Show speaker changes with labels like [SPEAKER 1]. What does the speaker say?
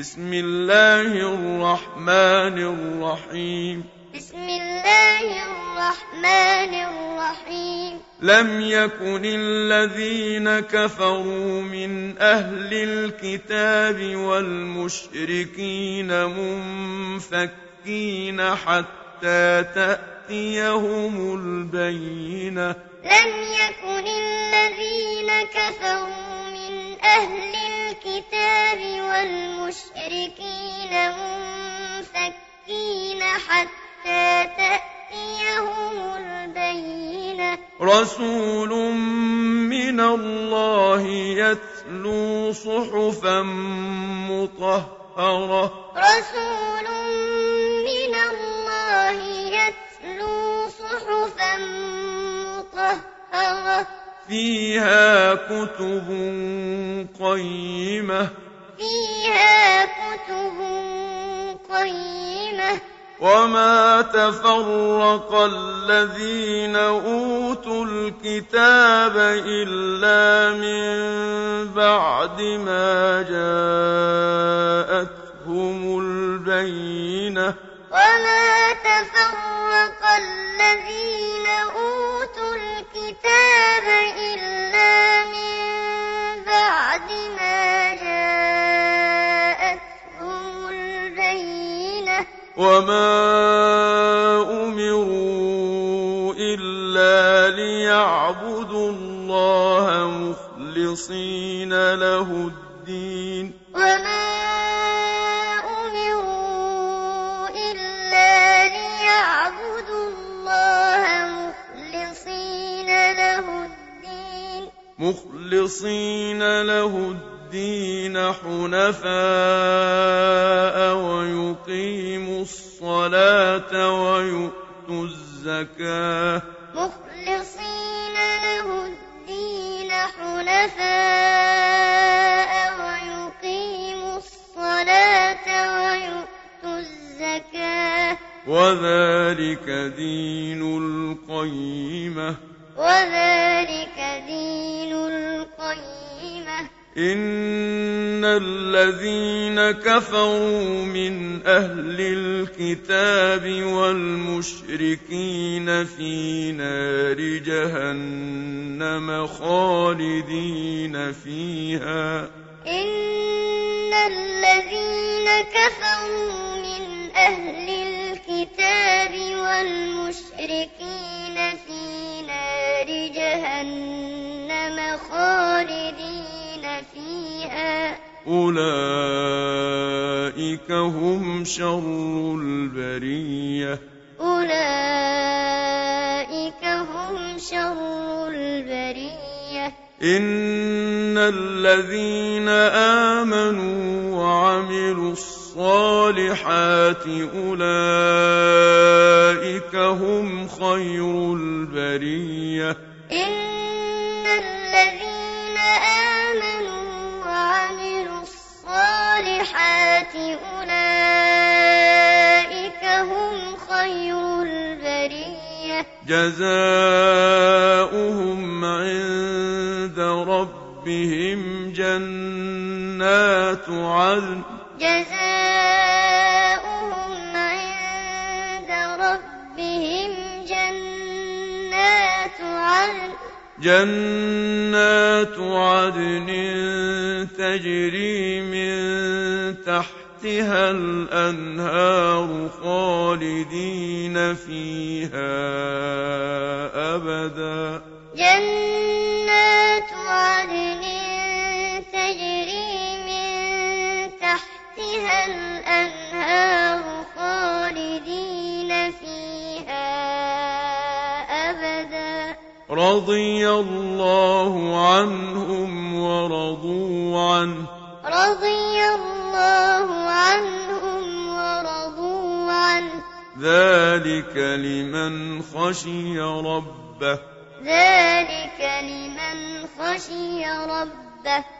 [SPEAKER 1] بسم الله الرحمن الرحيم.
[SPEAKER 2] بسم الله الرحمن الرحيم.
[SPEAKER 1] لم يكن الذين كفروا من أهل الكتاب والمشركين منفكين حتى تأتيهم البينة.
[SPEAKER 2] لم يكن الذين كفروا
[SPEAKER 1] رسول من الله يتلو صحفا مطهرة.
[SPEAKER 2] رسول من الله يتلو صحفا مطهرة.
[SPEAKER 1] فيها كتب قيمة.
[SPEAKER 2] فيها كتب قيمة.
[SPEAKER 1] وما تفرق الذين أوتوا الكتاب إلا من بعد ما جاءتهم
[SPEAKER 2] وما
[SPEAKER 1] أمروا إلا ليعبدوا الله مخلصين له الدين
[SPEAKER 2] وما أمروا إلا ليعبدوا الله مخلصين له الدين
[SPEAKER 1] مخلصين له الدين حنفاء ويقيموا الصلاة ويؤتوا الزكاة.
[SPEAKER 2] مخلصين له الدين حنفاء ويقيموا الصلاة ويؤتوا الزكاة.
[SPEAKER 1] وذلك دين القيمة.
[SPEAKER 2] وذلك دين القيمة.
[SPEAKER 1] إن الذين كفروا من أهل الكتاب والمشركين في نار جهنم خالدين فيها.
[SPEAKER 2] إن الذين كفروا من أهل
[SPEAKER 1] أولئك هم شر البرية
[SPEAKER 2] أولئك هم شر البرية
[SPEAKER 1] إن الذين آمنوا وعملوا الصالحات أولئك هم خير البرية
[SPEAKER 2] إن الذين أولئك هم خير البرية.
[SPEAKER 1] جزاؤهم عند ربهم جنات عدن.
[SPEAKER 2] جزاؤهم عند ربهم جنات عدن.
[SPEAKER 1] جنات عدن تجري من تحتها الأنهار خالدين فيها أبدا.
[SPEAKER 2] جنات عدن تجري من تحتها الأنهار خالدين فيها أبدا.
[SPEAKER 1] رضي الله عنهم ورضوا عنه.
[SPEAKER 2] رضي الله عنهم ورضوا عنه.
[SPEAKER 1] ذلك لمن خشي ربه.
[SPEAKER 2] ذلك لمن خشي ربه.